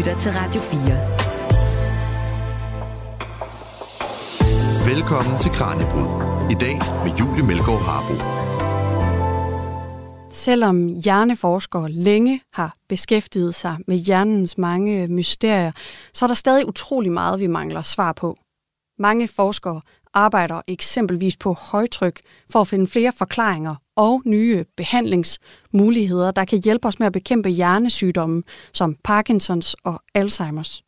lytter til Radio 4. Velkommen til Kranjebrud. I dag med Julie Melgaard Harbo. Selvom hjerneforskere længe har beskæftiget sig med hjernens mange mysterier, så er der stadig utrolig meget, vi mangler svar på. Mange forskere arbejder eksempelvis på højtryk for at finde flere forklaringer og nye behandlingsmuligheder, der kan hjælpe os med at bekæmpe hjernesygdomme som Parkinsons og Alzheimers.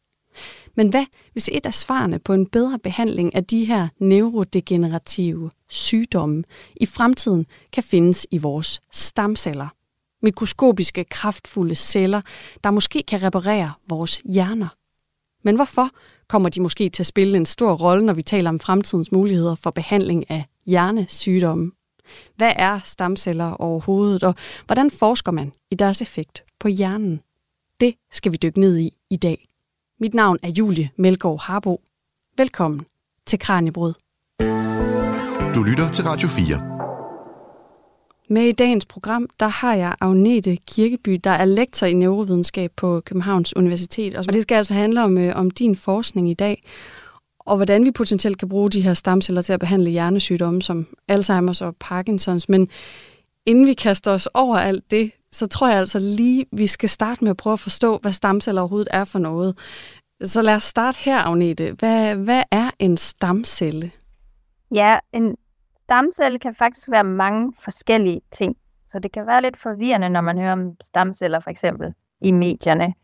Men hvad hvis et af svarene på en bedre behandling af de her neurodegenerative sygdomme i fremtiden kan findes i vores stamceller? Mikroskopiske, kraftfulde celler, der måske kan reparere vores hjerner. Men hvorfor kommer de måske til at spille en stor rolle, når vi taler om fremtidens muligheder for behandling af hjernesygdomme? Hvad er stamceller overhovedet, og hvordan forsker man i deres effekt på hjernen? Det skal vi dykke ned i i dag. Mit navn er Julie Melgaard Harbo. Velkommen til Kranjebrud. Du lytter til Radio 4. Med i dagens program, der har jeg Agnete Kirkeby, der er lektor i neurovidenskab på Københavns Universitet. Og det skal altså handle om, øh, om din forskning i dag, og hvordan vi potentielt kan bruge de her stamceller til at behandle hjernesygdomme som Alzheimer's og Parkinsons. Men inden vi kaster os over alt det, så tror jeg altså lige, vi skal starte med at prøve at forstå, hvad stamceller overhovedet er for noget. Så lad os starte her, Agnete. Hvad, hvad er en stamcelle? Ja, en stamcelle kan faktisk være mange forskellige ting. Så det kan være lidt forvirrende, når man hører om stamceller for eksempel i medierne.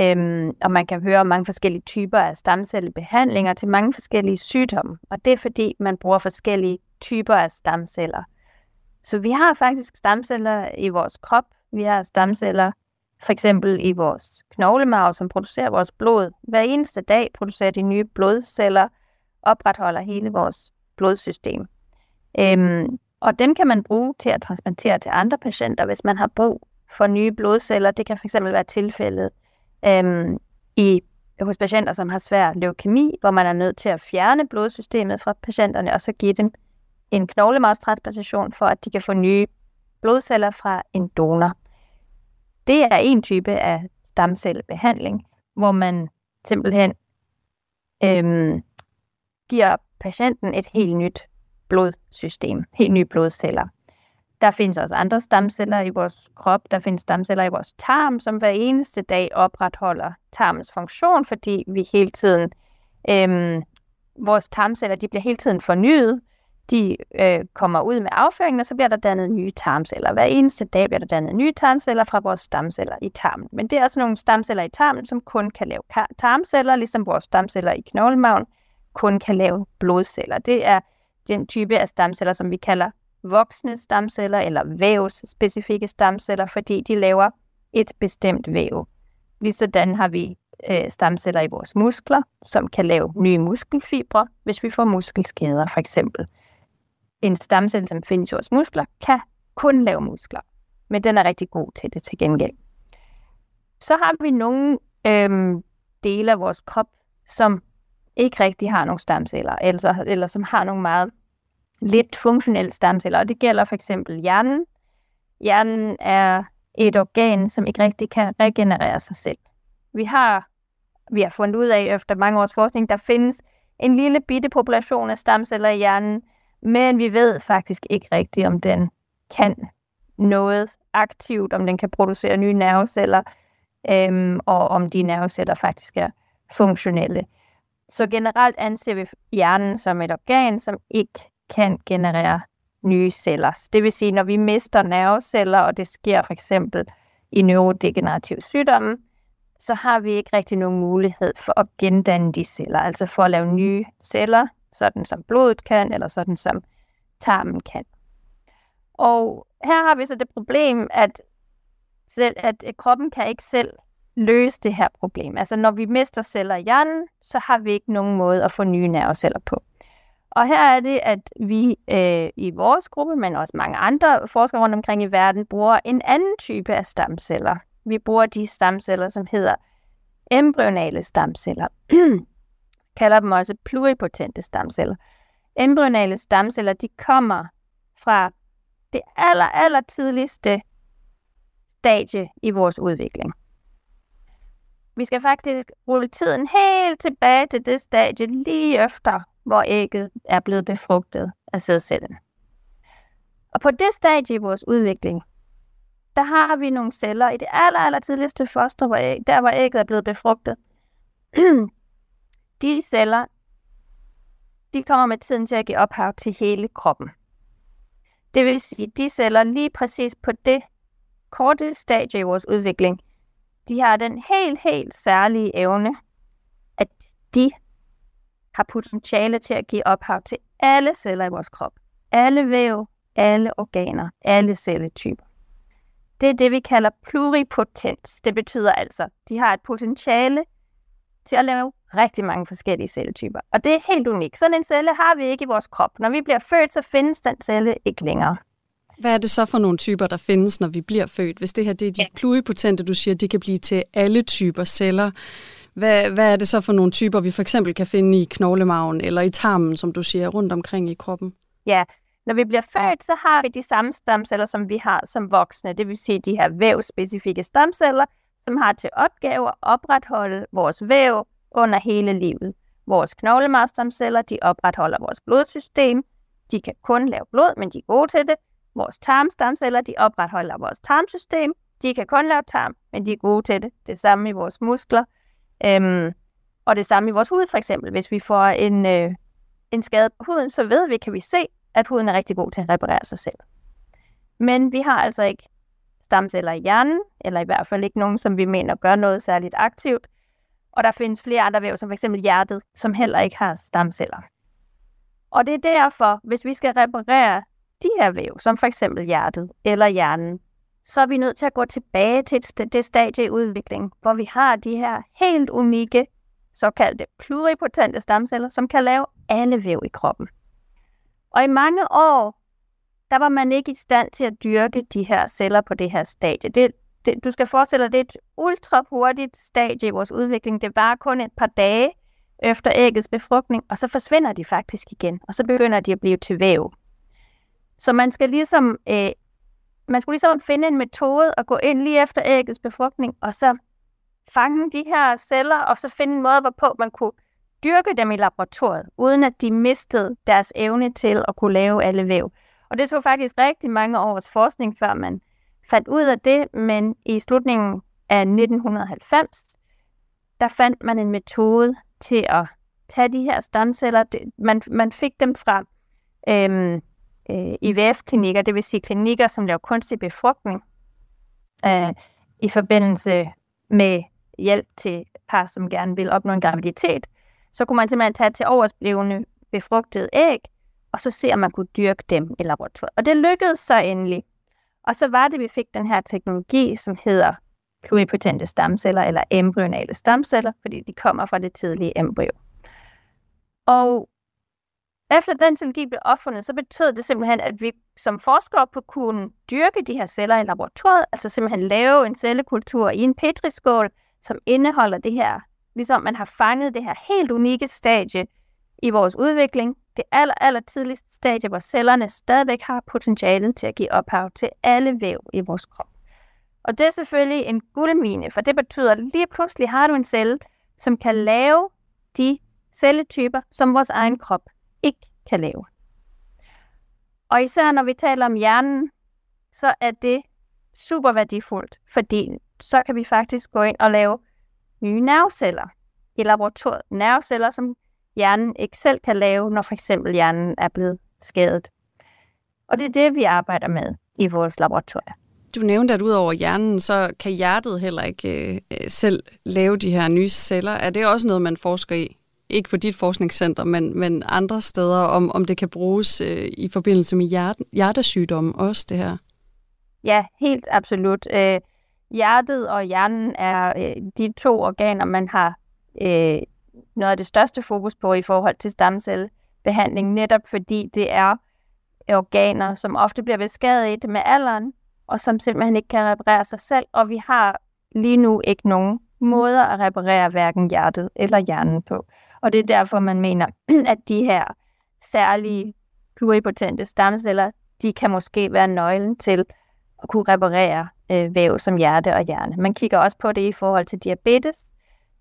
Øhm, og man kan høre om mange forskellige typer af stamcellebehandlinger til mange forskellige sygdomme. Og det er fordi, man bruger forskellige typer af stamceller. Så vi har faktisk stamceller i vores krop. Vi har stamceller for eksempel i vores knoglemarv, som producerer vores blod. Hver eneste dag producerer de nye blodceller, opretholder hele vores blodsystem. Øhm, og dem kan man bruge til at transplantere til andre patienter, hvis man har brug for nye blodceller. Det kan fx være tilfældet øhm, i, hos patienter, som har svær leukemi, hvor man er nødt til at fjerne blodsystemet fra patienterne, og så give dem en knoglemarvstransplantation, for at de kan få nye blodceller fra en donor. Det er en type af stamcellebehandling, hvor man simpelthen øhm, giver patienten et helt nyt blodsystem, helt nye blodceller. Der findes også andre stamceller i vores krop. Der findes stamceller i vores tarm, som hver eneste dag opretholder tarmens funktion, fordi vi hele tiden, øhm, vores tarmceller, de bliver hele tiden fornyet. De øh, kommer ud med afføringen, og så bliver der dannet nye tarmceller. Hver eneste dag bliver der dannet nye tarmceller fra vores stamceller i tarmen. Men det er altså nogle stamceller i tarmen, som kun kan lave tarmceller, ligesom vores stamceller i knoglemagen kun kan lave blodceller. Det er den type af stamceller, som vi kalder voksne stamceller eller vævsspecifikke stamceller, fordi de laver et bestemt væv. Ligesådan har vi øh, stamceller i vores muskler, som kan lave nye muskelfibre, hvis vi får muskelskader for eksempel. En stamcelle, som findes i vores muskler, kan kun lave muskler, men den er rigtig god til det til gengæld. Så har vi nogle øh, dele af vores krop, som ikke rigtig har nogle stamceller, eller, eller som har nogle meget lidt funktionelle stamceller, og det gælder for eksempel hjernen. Hjernen er et organ, som ikke rigtig kan regenerere sig selv. Vi har, vi har fundet ud af efter mange års forskning, der findes en lille bitte population af stamceller i hjernen, men vi ved faktisk ikke rigtigt, om den kan noget aktivt, om den kan producere nye nerveceller, øhm, og om de nerveceller faktisk er funktionelle. Så generelt anser vi hjernen som et organ, som ikke kan generere nye celler. Det vil sige, når vi mister nerveceller, og det sker for eksempel i neurodegenerative sygdomme, så har vi ikke rigtig nogen mulighed for at gendanne de celler, altså for at lave nye celler, sådan som blodet kan, eller sådan som tarmen kan. Og her har vi så det problem, at, selv, at kroppen kan ikke selv løse det her problem. Altså når vi mister celler i hjernen, så har vi ikke nogen måde at få nye nerveceller på. Og her er det, at vi øh, i vores gruppe, men også mange andre forskere rundt omkring i verden, bruger en anden type af stamceller. Vi bruger de stamceller, som hedder embryonale stamceller. kalder dem også pluripotente stamceller. Embryonale stamceller, de kommer fra det aller, aller tidligste stadie i vores udvikling. Vi skal faktisk rulle tiden helt tilbage til det stadie lige efter, hvor ægget er blevet befrugtet af sædcellen. Og på det stadie i vores udvikling, der har vi nogle celler i det aller, aller tidligste foster, hvor æg, der hvor ægget er blevet befrugtet. de celler, de kommer med tiden til at give ophav til hele kroppen. Det vil sige, de celler lige præcis på det korte stadie i vores udvikling, de har den helt, helt særlige evne, at de har potentiale til at give ophav til alle celler i vores krop. Alle væv, alle organer, alle celletyper. Det er det, vi kalder pluripotens. Det betyder altså, de har et potentiale til at lave rigtig mange forskellige celletyper. Og det er helt unikt. Sådan en celle har vi ikke i vores krop. Når vi bliver født, så findes den celle ikke længere. Hvad er det så for nogle typer, der findes, når vi bliver født? Hvis det her det er de pluripotente, du siger, de kan blive til alle typer celler. Hvad, hvad er det så for nogle typer, vi for eksempel kan finde i knoglemagen eller i tarmen, som du siger, rundt omkring i kroppen? Ja, når vi bliver født, så har vi de samme stamceller, som vi har som voksne. Det vil sige de her vævspecifikke stamceller, som har til opgave at opretholde vores væv under hele livet. Vores knoglemarvstamceller, de opretholder vores blodsystem. De kan kun lave blod, men de er gode til det. Vores tarmstamceller, de opretholder vores tarmsystem. De kan kun lave tarm, men de er gode til det. Det samme i vores muskler. Øhm, og det samme i vores hud for eksempel. Hvis vi får en, øh, en skade på huden, så ved vi, kan vi se, at huden er rigtig god til at reparere sig selv. Men vi har altså ikke stamceller i hjernen, eller i hvert fald ikke nogen, som vi mener gør noget særligt aktivt. Og der findes flere andre væv, som f.eks. hjertet, som heller ikke har stamceller. Og det er derfor, hvis vi skal reparere de her væv, som for eksempel hjertet eller hjernen, så er vi nødt til at gå tilbage til det stadie i udviklingen, hvor vi har de her helt unikke, såkaldte pluripotente stamceller, som kan lave alle væv i kroppen. Og i mange år, der var man ikke i stand til at dyrke de her celler på det her stadie. Det, det, du skal forestille dig, det er et ultra hurtigt stadie i vores udvikling. Det var kun et par dage efter æggets befrugtning, og så forsvinder de faktisk igen, og så begynder de at blive til væv. Så man skal ligesom, øh, man skulle ligesom finde en metode at gå ind lige efter æggets befrugtning, og så fange de her celler, og så finde en måde, hvorpå man kunne dyrke dem i laboratoriet, uden at de mistede deres evne til at kunne lave alle væv. Og det tog faktisk rigtig mange års forskning, før man fandt ud af det, men i slutningen af 1990, der fandt man en metode til at tage de her stamceller. Man, man fik dem fra øhm, øh, IVF-klinikker, det vil sige klinikker, som laver kunstig befrugtning, øh, i forbindelse med hjælp til par, som gerne vil opnå en graviditet, så kunne man simpelthen tage til oversblevende befrugtede æg, og så se, om man kunne dyrke dem i laboratoriet. Og det lykkedes så endelig. Og så var det, at vi fik den her teknologi, som hedder pluripotente stamceller, eller embryonale stamceller, fordi de kommer fra det tidlige embryo. Og efter den teknologi blev opfundet, så betød det simpelthen, at vi som forskere på kunne dyrke de her celler i laboratoriet, altså simpelthen lave en cellekultur i en petriskål, som indeholder det her, ligesom man har fanget det her helt unikke stadie i vores udvikling, det aller, aller tidligste stadie, hvor cellerne stadigvæk har potentialet til at give ophav til alle væv i vores krop. Og det er selvfølgelig en guldmine, for det betyder, at lige pludselig har du en celle, som kan lave de celletyper, som vores egen krop ikke kan lave. Og især når vi taler om hjernen, så er det super værdifuldt, fordi så kan vi faktisk gå ind og lave nye nerveceller i laboratoriet. Nerveceller, som hjernen ikke selv kan lave, når for eksempel hjernen er blevet skadet. Og det er det, vi arbejder med i vores laboratorier. Du nævnte, at udover hjernen, så kan hjertet heller ikke øh, selv lave de her nye celler. Er det også noget, man forsker i? Ikke på dit forskningscenter, men, men andre steder, om, om det kan bruges øh, i forbindelse med hjerte, hjertesygdomme også, det her? Ja, helt absolut. Øh, hjertet og hjernen er øh, de to organer, man har øh, noget af det største fokus på i forhold til stamcellebehandling, netop fordi det er organer, som ofte bliver beskadiget med alderen, og som simpelthen ikke kan reparere sig selv, og vi har lige nu ikke nogen Mm. måder at reparere hverken hjertet eller hjernen på. Og det er derfor, man mener, at de her særlige pluripotente stamceller, de kan måske være nøglen til at kunne reparere øh, væv som hjerte og hjerne. Man kigger også på det i forhold til diabetes,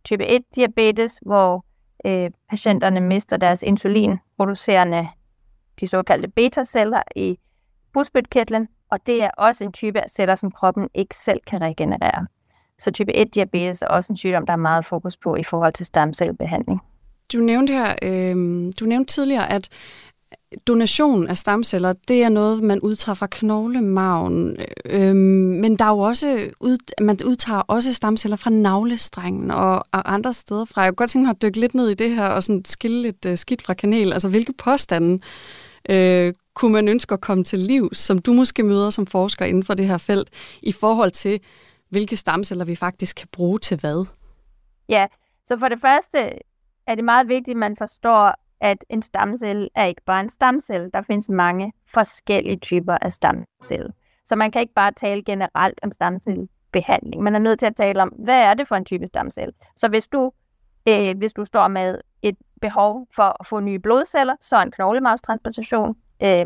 type 1-diabetes, hvor øh, patienterne mister deres insulinproducerende, de såkaldte beta-celler i bugspytkirtlen, og det er også en type af celler, som kroppen ikke selv kan regenerere. Så type 1-diabetes er også en sygdom, der er meget fokus på i forhold til stamcellebehandling. Du nævnte her, øh, du nævnte tidligere, at donation af stamceller, det er noget, man udtager fra knoglemarven. Øh, men der er jo også, ud, man udtager også stamceller fra navlestrengen og, og andre steder fra. Jeg kunne godt tænke mig at dykke lidt ned i det her og sådan skille lidt øh, skidt fra kanel. Altså, hvilke påstande øh, kunne man ønske at komme til liv, som du måske møder som forsker inden for det her felt, i forhold til, hvilke stamceller vi faktisk kan bruge til hvad? Ja, så for det første er det meget vigtigt, at man forstår, at en stamcelle er ikke bare en stamcelle. Der findes mange forskellige typer af stamceller. Så man kan ikke bare tale generelt om stamcellebehandling. Man er nødt til at tale om, hvad er det for en type stamcelle. Så hvis du, øh, hvis du står med et behov for at få nye blodceller, så er en knoglemarvstransplantation øh,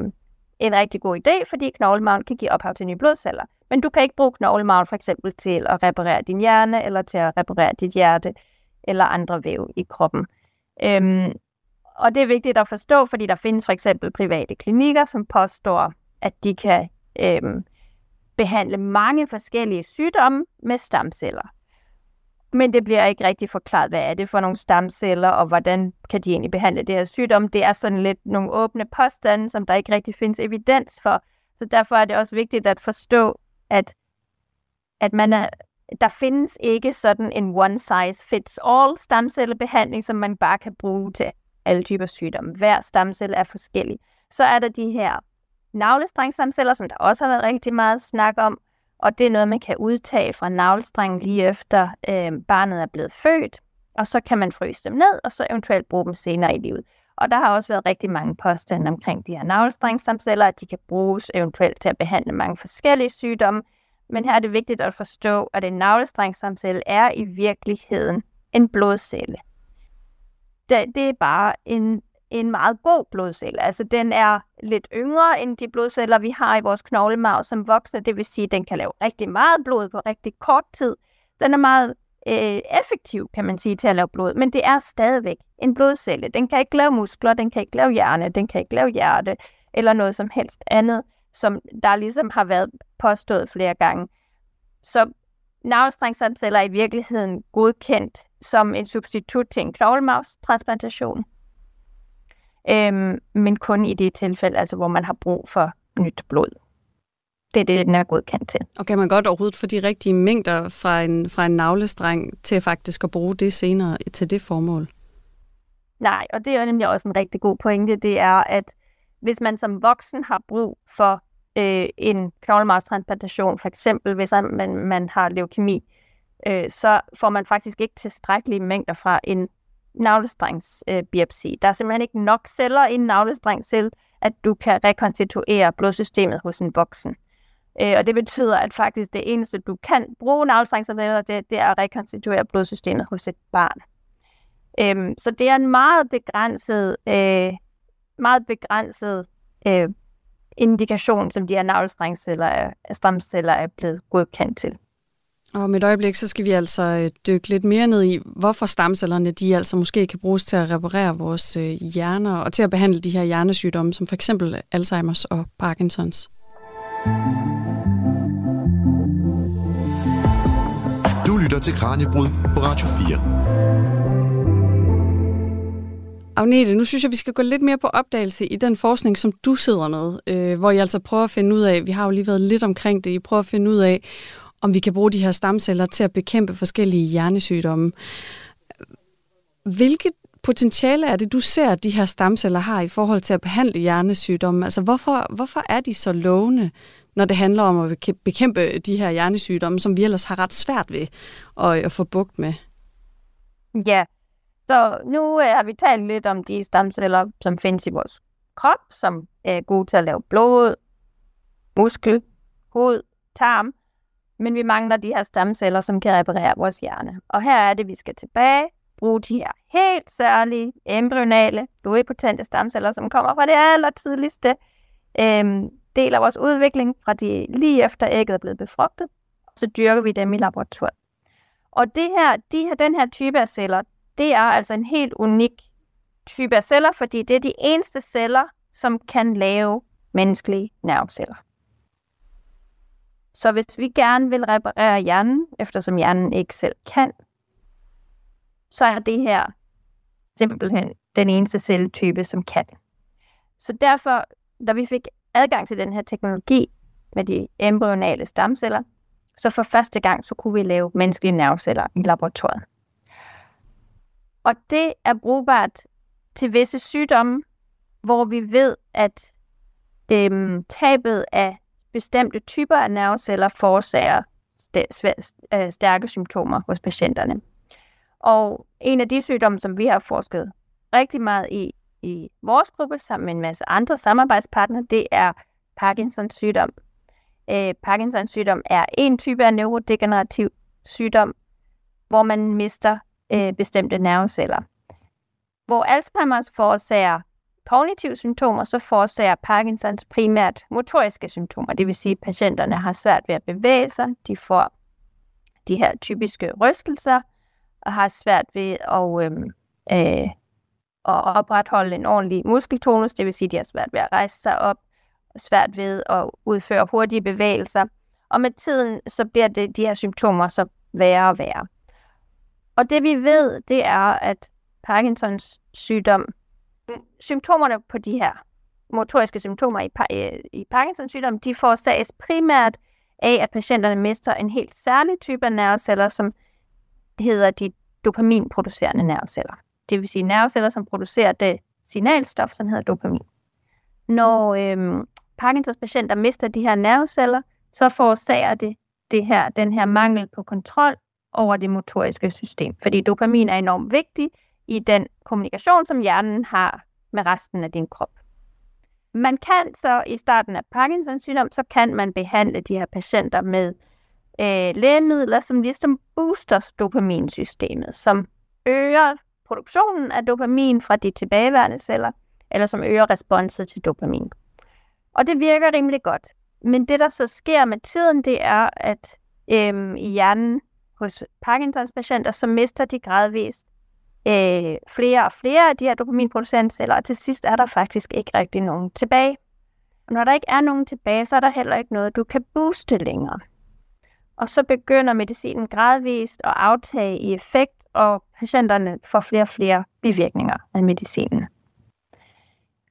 en rigtig god idé, fordi knoglemarven kan give ophav til nye blodceller. Men du kan ikke bruge knoglemarven for eksempel til at reparere din hjerne, eller til at reparere dit hjerte, eller andre væv i kroppen. Øhm, og det er vigtigt at forstå, fordi der findes for eksempel private klinikker, som påstår, at de kan øhm, behandle mange forskellige sygdomme med stamceller. Men det bliver ikke rigtig forklaret, hvad er det for nogle stamceller, og hvordan kan de egentlig behandle det her sygdom. Det er sådan lidt nogle åbne påstande, som der ikke rigtig findes evidens for. Så derfor er det også vigtigt at forstå, at, at man er, der findes ikke sådan en one size fits all stamcellebehandling, som man bare kan bruge til alle typer sygdomme. Hver stamcelle er forskellig. Så er der de her navlestrengstamceller, som der også har været rigtig meget snak om, og det er noget, man kan udtage fra navlestrengen lige efter øh, barnet er blevet født, og så kan man fryse dem ned, og så eventuelt bruge dem senere i livet. Og der har også været rigtig mange påstande omkring de her navlestrengstamceller, at de kan bruges eventuelt til at behandle mange forskellige sygdomme. Men her er det vigtigt at forstå, at en navlestrengstamcelle er i virkeligheden en blodcelle. Det, det er bare en en meget god blodcelle. Altså den er lidt yngre end de blodceller, vi har i vores knoglemarv som voksne. Det vil sige, at den kan lave rigtig meget blod på rigtig kort tid. Den er meget øh, effektiv, kan man sige, til at lave blod. Men det er stadigvæk en blodcelle. Den kan ikke lave muskler, den kan ikke lave hjerne, den kan ikke lave hjerte eller noget som helst andet, som der ligesom har været påstået flere gange. Så navlstrengsamceller er i virkeligheden godkendt som en substitut til en knoglemarvstransplantation øhm, men kun i det tilfælde, altså hvor man har brug for nyt blod. Det er det, den er godkendt til. Og kan man godt overhovedet få de rigtige mængder fra en, fra en navlestreng til faktisk at bruge det senere til det formål? Nej, og det er nemlig også en rigtig god pointe, det er, at hvis man som voksen har brug for øh, en knoglemarvstransplantation, for eksempel hvis man, man har leukemi, øh, så får man faktisk ikke tilstrækkelige mængder fra en navlestrengsbiopsi. Øh, der er simpelthen ikke nok celler i en navlestreng til, at du kan rekonstituere blodsystemet hos en voksen. Øh, og det betyder, at faktisk det eneste, du kan bruge navlestrengsceller, det, det er at rekonstituere blodsystemet hos et barn. Øhm, så det er en meget begrænset, øh, meget begrænset øh, indikation, som de her navlestrengsceller, øh, stamceller er blevet godkendt til. Og om et øjeblik, så skal vi altså øh, dykke lidt mere ned i, hvorfor stamcellerne de altså måske kan bruges til at reparere vores øh, hjerner og til at behandle de her hjernesygdomme, som for eksempel Alzheimer's og Parkinsons. Du lytter til Kranjebrud på Radio 4. Agnete, nu synes jeg, vi skal gå lidt mere på opdagelse i den forskning, som du sidder med, øh, hvor I altså prøver at finde ud af, vi har jo lige været lidt omkring det, I prøver at finde ud af, om vi kan bruge de her stamceller til at bekæmpe forskellige hjernesygdomme. Hvilket potentiale er det, du ser, at de her stamceller har i forhold til at behandle hjernesygdomme? Altså, hvorfor, hvorfor er de så lovende, når det handler om at bekæmpe de her hjernesygdomme, som vi ellers har ret svært ved at, at få bugt med? Ja, så nu har vi talt lidt om de stamceller, som findes i vores krop, som er gode til at lave blod, muskel, hud, tarm. Men vi mangler de her stamceller, som kan reparere vores hjerne. Og her er det, vi skal tilbage, bruge de her helt særlige, embryonale, pluripotente stamceller, som kommer fra det aller tidligste øhm, del af vores udvikling, fra de lige efter ægget er blevet befrugtet. Så dyrker vi dem i laboratoriet. Og det her, de her, den her type af celler, det er altså en helt unik type af celler, fordi det er de eneste celler, som kan lave menneskelige nerveceller. Så hvis vi gerne vil reparere hjernen, eftersom hjernen ikke selv kan, så er det her simpelthen den eneste celletype, som kan. Så derfor, da vi fik adgang til den her teknologi med de embryonale stamceller, så for første gang, så kunne vi lave menneskelige nerveceller i laboratoriet. Og det er brugbart til visse sygdomme, hvor vi ved, at øhm, tabet af bestemte typer af nerveceller forårsager øh, stærke symptomer hos patienterne. Og en af de sygdomme, som vi har forsket rigtig meget i i vores gruppe, sammen med en masse andre samarbejdspartnere, det er Parkinsons sygdom. Øh, Parkinsons sygdom er en type af neurodegenerativ sygdom, hvor man mister øh, bestemte nerveceller. Hvor Alzheimer's forårsager kognitive symptomer, så forårsager Parkinsons primært motoriske symptomer. Det vil sige, at patienterne har svært ved at bevæge sig, de får de her typiske rystelser, og har svært ved at, øh, øh, at opretholde en ordentlig muskeltonus, det vil sige, at de har svært ved at rejse sig op, og svært ved at udføre hurtige bevægelser. Og med tiden, så bliver det, de her symptomer så værre og værre. Og det vi ved, det er, at Parkinsons sygdom, symptomerne på de her motoriske symptomer i, øh, i Parkinsons sygdom, de forårsages primært af, at patienterne mister en helt særlig type af nerveceller, som hedder de dopaminproducerende nerveceller. Det vil sige nerveceller, som producerer det signalstof, som hedder dopamin. Når øhm, Parkinsons patienter mister de her nerveceller, så forårsager det, det her, den her mangel på kontrol over det motoriske system. Fordi dopamin er enormt vigtig i den kommunikation, som hjernen har med resten af din krop. Man kan så i starten af Parkinsons sygdom, så kan man behandle de her patienter med øh, lægemidler, som ligesom booster dopaminsystemet, som øger produktionen af dopamin fra de tilbageværende celler, eller som øger responset til dopamin. Og det virker rimelig godt. Men det, der så sker med tiden, det er, at øhm, i hjernen hos Parkinsons patienter, så mister de gradvist øh, flere og flere af de her dopaminproducerende celler, og til sidst er der faktisk ikke rigtig nogen tilbage. Og når der ikke er nogen tilbage, så er der heller ikke noget, du kan booste længere. Og så begynder medicinen gradvist at aftage i effekt, og patienterne får flere og flere bivirkninger af medicinen.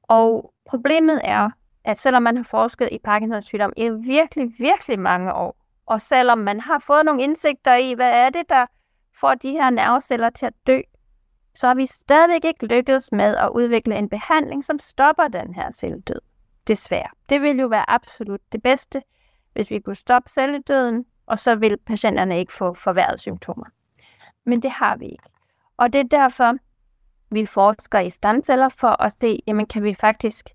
Og problemet er, at selvom man har forsket i Parkinsons sygdom i virkelig, virkelig mange år, og selvom man har fået nogle indsigter i, hvad er det, der får de her nerveceller til at dø, så har vi stadigvæk ikke lykkedes med at udvikle en behandling, som stopper den her celledød. Desværre. Det ville jo være absolut det bedste, hvis vi kunne stoppe celledøden, og så vil patienterne ikke få forværret symptomer. Men det har vi ikke. Og det er derfor, vi forsker i stamceller for at se, jamen kan vi faktisk,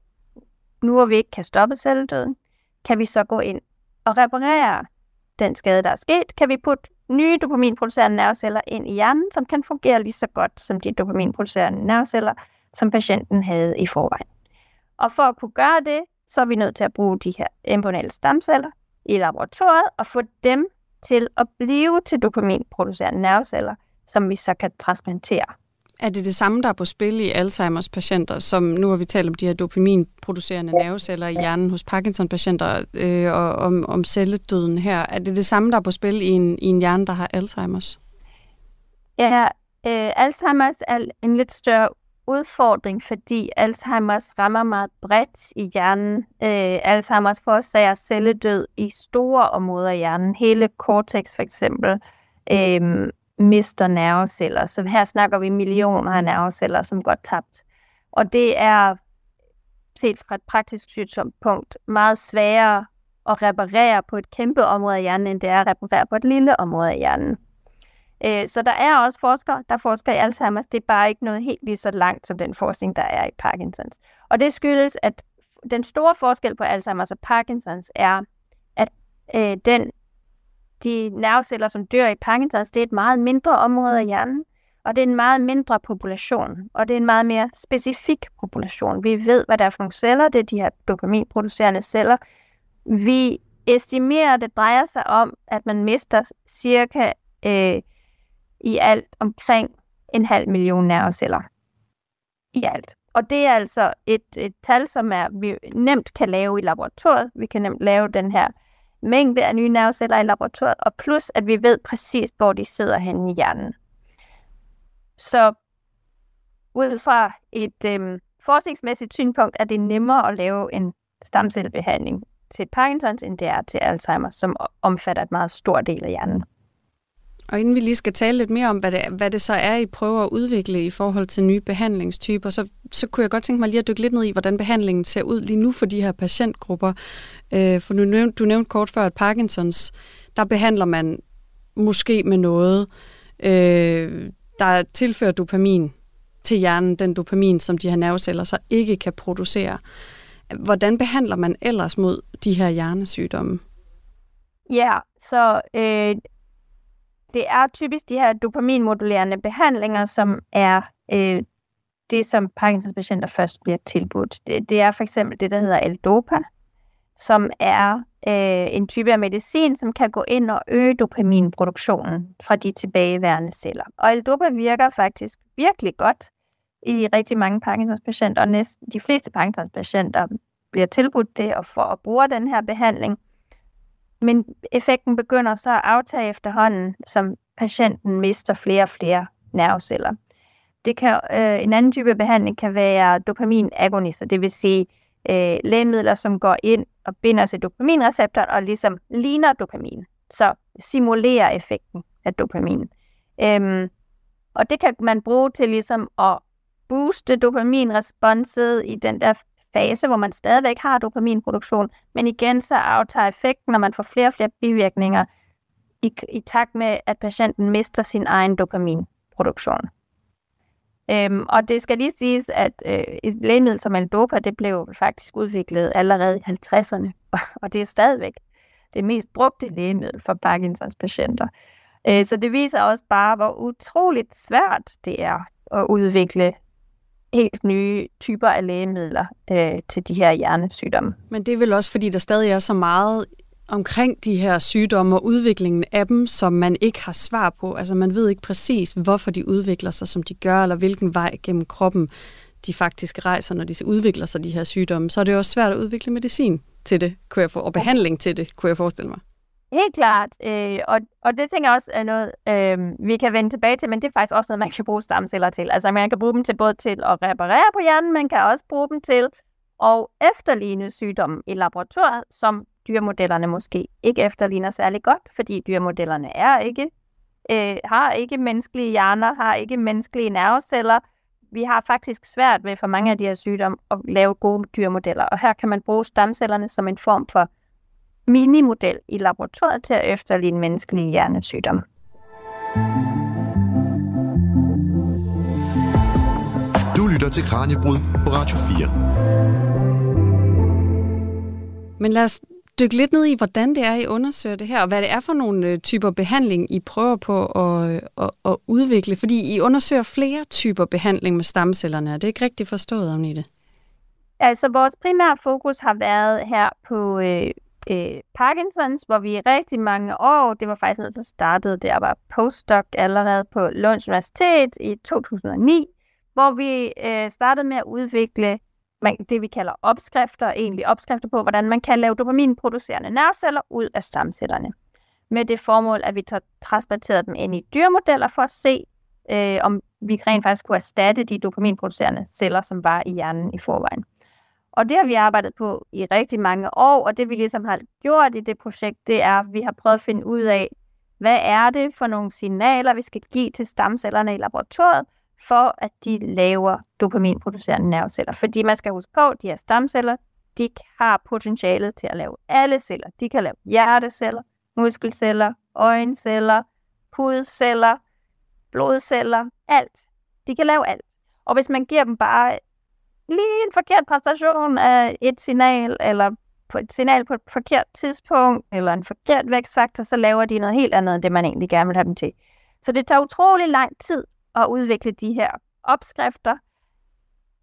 nu hvor vi ikke kan stoppe celledøden, kan vi så gå ind og reparere den skade, der er sket? Kan vi putte nye dopaminproducerende nerveceller ind i hjernen, som kan fungere lige så godt som de dopaminproducerende nerveceller, som patienten havde i forvejen. Og for at kunne gøre det, så er vi nødt til at bruge de her embryonale stamceller i laboratoriet og få dem til at blive til dopaminproducerende nerveceller, som vi så kan transplantere. Er det det samme, der er på spil i Alzheimers patienter, som nu har vi talt om de her dopaminproducerende nerveceller i hjernen hos Parkinson-patienter øh, og om, om celledøden her. Er det det samme, der er på spil i en, i en hjerne, der har Alzheimers? Ja, øh, Alzheimers er en lidt større udfordring, fordi Alzheimers rammer meget bredt i hjernen. Øh, Alzheimers forårsager celledød i store områder af hjernen. Hele cortex for eksempel øh, mister nerveceller. Så her snakker vi millioner af nerveceller, som går tabt. Og det er set fra et praktisk synspunkt meget sværere at reparere på et kæmpe område af hjernen, end det er at reparere på et lille område af hjernen. Øh, så der er også forskere, der forsker i Alzheimer's. Det er bare ikke noget helt lige så langt som den forskning, der er i Parkinsons. Og det skyldes, at den store forskel på Alzheimer's og Parkinsons er, at øh, den, de nerveceller, som dør i Parkinsons, det er et meget mindre område af hjernen, og det er en meget mindre population, og det er en meget mere specifik population. Vi ved, hvad der er for nogle celler, det er de her dopaminproducerende celler. Vi estimerer, at det drejer sig om, at man mister cirka øh, i alt omkring en halv million nerveceller. I alt. Og det er altså et, et tal, som er, vi nemt kan lave i laboratoriet. Vi kan nemt lave den her mængde af nye nerveceller i laboratoriet, og plus at vi ved præcis, hvor de sidder henne i hjernen. Så ud fra et øh, forskningsmæssigt synspunkt er det nemmere at lave en stamcellebehandling til Parkinsons, end det er til Alzheimer, som omfatter et meget stor del af hjernen. Og inden vi lige skal tale lidt mere om, hvad det, hvad det så er, I prøver at udvikle i forhold til nye behandlingstyper, så, så kunne jeg godt tænke mig lige at dykke lidt ned i, hvordan behandlingen ser ud lige nu for de her patientgrupper. Øh, for du nævnte, du nævnte kort før, at Parkinsons, der behandler man måske med noget, øh, der tilfører dopamin til hjernen, den dopamin, som de her nerveceller så ikke kan producere. Hvordan behandler man ellers mod de her hjernesygdomme? Ja, så øh, det er typisk de her dopaminmodulerende behandlinger, som er øh, det, som Parkinsons patienter først bliver tilbudt. Det, det er for eksempel det, der hedder L-Dopa, som er øh, en type af medicin, som kan gå ind og øge dopaminproduktionen fra de tilbageværende celler. Og L-Dopa virker faktisk virkelig godt i rigtig mange Parkinsons patienter, og næsten de fleste Parkinsons patienter bliver tilbudt det og får at bruge den her behandling. Men effekten begynder så at aftage efterhånden, som patienten mister flere og flere nerveceller. Det kan, øh, en anden type behandling kan være dopaminagonister, det vil sige øh, lægemidler, som går ind og binder til dopaminreceptoren og ligesom ligner dopamin. Så simulerer effekten af dopamin. Øhm, og det kan man bruge til ligesom at booste dopaminresponset i den der fase, hvor man stadigvæk har dopaminproduktion, men igen så aftager effekten, når man får flere og flere bivirkninger i, i takt med, at patienten mister sin egen dopaminproduktion. Øhm, og det skal lige siges, at øh, et lægemiddel som Aldopa, det blev faktisk udviklet allerede i 50'erne, og det er stadigvæk det mest brugte lægemiddel for Parkinsons patienter. Øh, så det viser også bare, hvor utroligt svært det er at udvikle helt nye typer af lægemidler øh, til de her hjernesygdomme. Men det er vel også, fordi der stadig er så meget omkring de her sygdomme og udviklingen af dem, som man ikke har svar på. Altså man ved ikke præcis, hvorfor de udvikler sig, som de gør, eller hvilken vej gennem kroppen de faktisk rejser, når de udvikler sig, de her sygdomme. Så er det også svært at udvikle medicin til det, kunne jeg få, og behandling til det, kunne jeg forestille mig. Helt klart, øh, og, og det tænker jeg også er noget, øh, vi kan vende tilbage til, men det er faktisk også noget, man kan bruge stamceller til. Altså man kan bruge dem til både til at reparere på hjernen, man kan også bruge dem til at efterligne sygdomme i laboratoriet, som dyremodellerne måske ikke efterligner særlig godt, fordi dyremodellerne er ikke, øh, har ikke menneskelige hjerner, har ikke menneskelige nerveceller. Vi har faktisk svært ved for mange af de her sygdomme at lave gode dyrmodeller, og her kan man bruge stamcellerne som en form for minimodel i laboratoriet til at efterligne menneskelige hjernesygdomme. Du lytter til Kranjebrud på Radio 4. Men lad os dykke lidt ned i, hvordan det er, I undersøger det her, og hvad det er for nogle øh, typer behandling, I prøver på at, at, at udvikle. Fordi I undersøger flere typer behandling med stamcellerne. Er det ikke rigtigt forstået, Agnete? Altså, vores primære fokus har været her på øh, øh, Parkinsons, hvor vi i rigtig mange år, det var faktisk noget, der startede, der var postdoc allerede på Lunds Universitet i 2009, hvor vi øh, startede med at udvikle det, vi kalder opskrifter, egentlig opskrifter på, hvordan man kan lave dopaminproducerende nerveceller ud af stamcellerne. Med det formål, at vi tager transporteret dem ind i dyrmodeller for at se, øh, om vi rent faktisk kunne erstatte de dopaminproducerende celler, som var i hjernen i forvejen. Og det har vi arbejdet på i rigtig mange år, og det vi ligesom har gjort i det projekt, det er, at vi har prøvet at finde ud af, hvad er det for nogle signaler, vi skal give til stamcellerne i laboratoriet, for at de laver dopaminproducerende nerveceller. Fordi man skal huske på, at de her stamceller, de har potentialet til at lave alle celler. De kan lave hjerteceller, muskelceller, øjenceller, hudceller, blodceller, alt. De kan lave alt. Og hvis man giver dem bare lige en forkert præstation af et signal, eller på et signal på et forkert tidspunkt, eller en forkert vækstfaktor, så laver de noget helt andet, end det man egentlig gerne vil have dem til. Så det tager utrolig lang tid at udvikle de her opskrifter,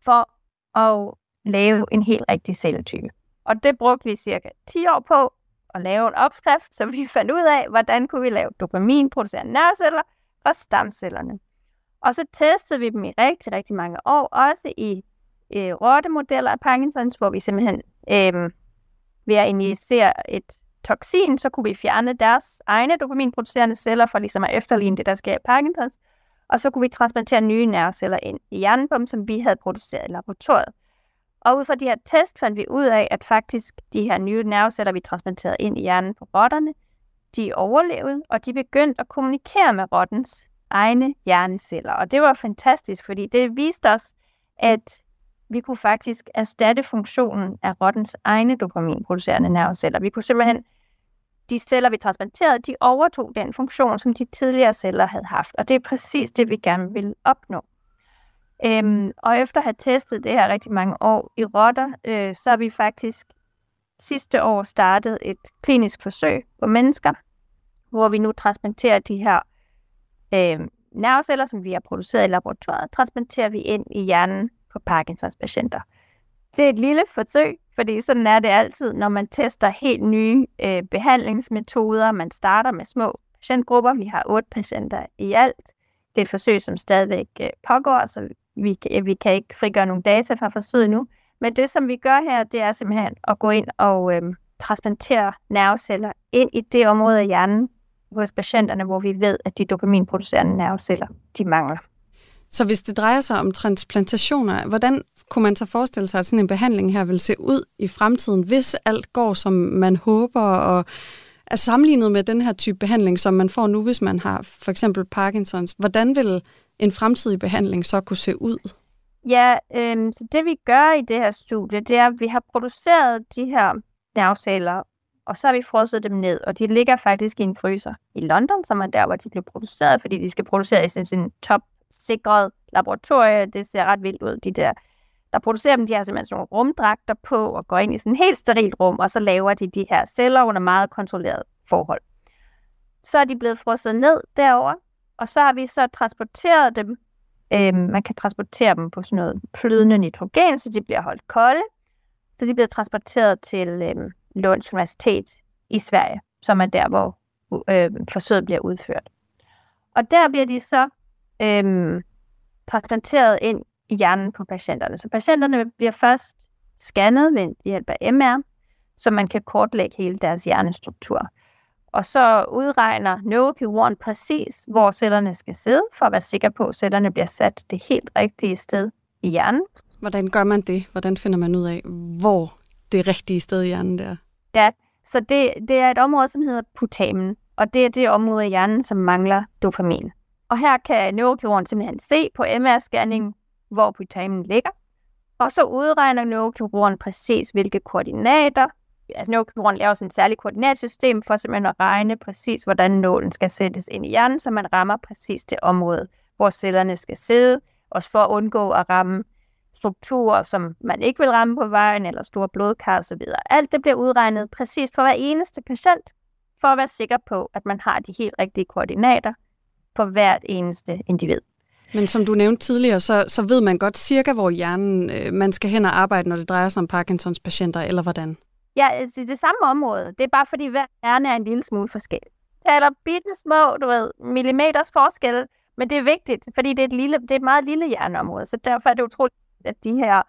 for at lave en helt rigtig celletype. Og det brugte vi cirka 10 år på at lave en opskrift, så vi fandt ud af, hvordan kunne vi lave dopaminproducerende nerveceller, fra stamcellerne. Og så testede vi dem i rigtig, rigtig mange år, også i øh, rottemodeller af Parkinsons, hvor vi simpelthen øh, ved at injicere et toksin, så kunne vi fjerne deres egne dopaminproducerende celler for ligesom at efterligne det, der sker i Parkinsons. Og så kunne vi transplantere nye nerveceller ind i hjernen på dem, som vi havde produceret i laboratoriet. Og ud fra de her test fandt vi ud af, at faktisk de her nye nerveceller, vi transplanterede ind i hjernen på rotterne, de overlevede, og de begyndte at kommunikere med rottens egne hjerneceller. Og det var fantastisk, fordi det viste os, at vi kunne faktisk erstatte funktionen af rottens egne dopaminproducerende nerveceller. Vi kunne simpelthen, de celler, vi transplanterede, de overtog den funktion, som de tidligere celler havde haft. Og det er præcis det, vi gerne vil opnå. Øhm, og efter at have testet det her rigtig mange år i rotter, øh, så har vi faktisk sidste år startet et klinisk forsøg på mennesker, hvor vi nu transplanterer de her øh, nerveceller, som vi har produceret i laboratoriet, transplanterer vi ind i hjernen på Parkinsons patienter. Det er et lille forsøg, fordi sådan er det altid, når man tester helt nye øh, behandlingsmetoder. Man starter med små patientgrupper. Vi har otte patienter i alt. Det er et forsøg, som stadigvæk øh, pågår, så vi, vi kan ikke frigøre nogle data fra forsøget nu. Men det, som vi gør her, det er simpelthen at gå ind og øh, transplantere nerveceller ind i det område af hjernen hos patienterne, hvor vi ved, at de dopaminproducerende nerveceller, de mangler. Så hvis det drejer sig om transplantationer, hvordan kunne man så forestille sig, at sådan en behandling her vil se ud i fremtiden, hvis alt går, som man håber, og er sammenlignet med den her type behandling, som man får nu, hvis man har for eksempel Parkinsons. Hvordan vil en fremtidig behandling så kunne se ud? Ja, øh, så det vi gør i det her studie, det er, at vi har produceret de her nerveceller, og så har vi frosset dem ned, og de ligger faktisk i en fryser i London, som er der, hvor de bliver produceret, fordi de skal produceres i sin top sikret laboratorie. Det ser ret vildt ud, de der der producerer dem, de har simpelthen sådan nogle rumdragter på og går ind i sådan et helt sterilt rum, og så laver de de her celler under meget kontrolleret forhold. Så er de blevet frosset ned derover, og så har vi så transporteret dem. Øhm, man kan transportere dem på sådan noget flydende nitrogen, så de bliver holdt kolde. Så de bliver transporteret til øhm, Lunds Universitet i Sverige, som er der, hvor øh, forsøget bliver udført. Og der bliver de så øhm, transplanteret ind i hjernen på patienterne. Så patienterne bliver først scannet ved hjælp af MR, så man kan kortlægge hele deres hjernestruktur. Og så udregner neurokirurgen præcis, hvor cellerne skal sidde, for at være sikker på, at cellerne bliver sat det helt rigtige sted i hjernen. Hvordan gør man det? Hvordan finder man ud af, hvor det rigtige sted i hjernen der? Ja, så det, det er et område, som hedder putamen, og det er det område i hjernen, som mangler dopamin. Og her kan neurokirurgen simpelthen se på MR-scanningen, hvor putamen ligger. Og så udregner neurokirurgen præcis, hvilke koordinater. Altså neurokirurgen laver sådan et særligt koordinatsystem for simpelthen at regne præcis, hvordan nålen skal sættes ind i hjernen, så man rammer præcis det område, hvor cellerne skal sidde, også for at undgå at ramme strukturer, som man ikke vil ramme på vejen, eller store blodkar osv. Alt det bliver udregnet præcis for hver eneste patient, for at være sikker på, at man har de helt rigtige koordinater for hvert eneste individ. Men som du nævnte tidligere, så, så ved man godt cirka, hvor hjernen øh, man skal hen og arbejde, når det drejer sig om Parkinsons patienter, eller hvordan? Ja, altså det samme område. Det er bare fordi, hver hjerne er en lille smule forskellig. Det er bitte små, du ved, millimeters forskel, men det er vigtigt, fordi det er et, lille, det er et meget lille hjerneområde, så derfor er det utroligt, at de her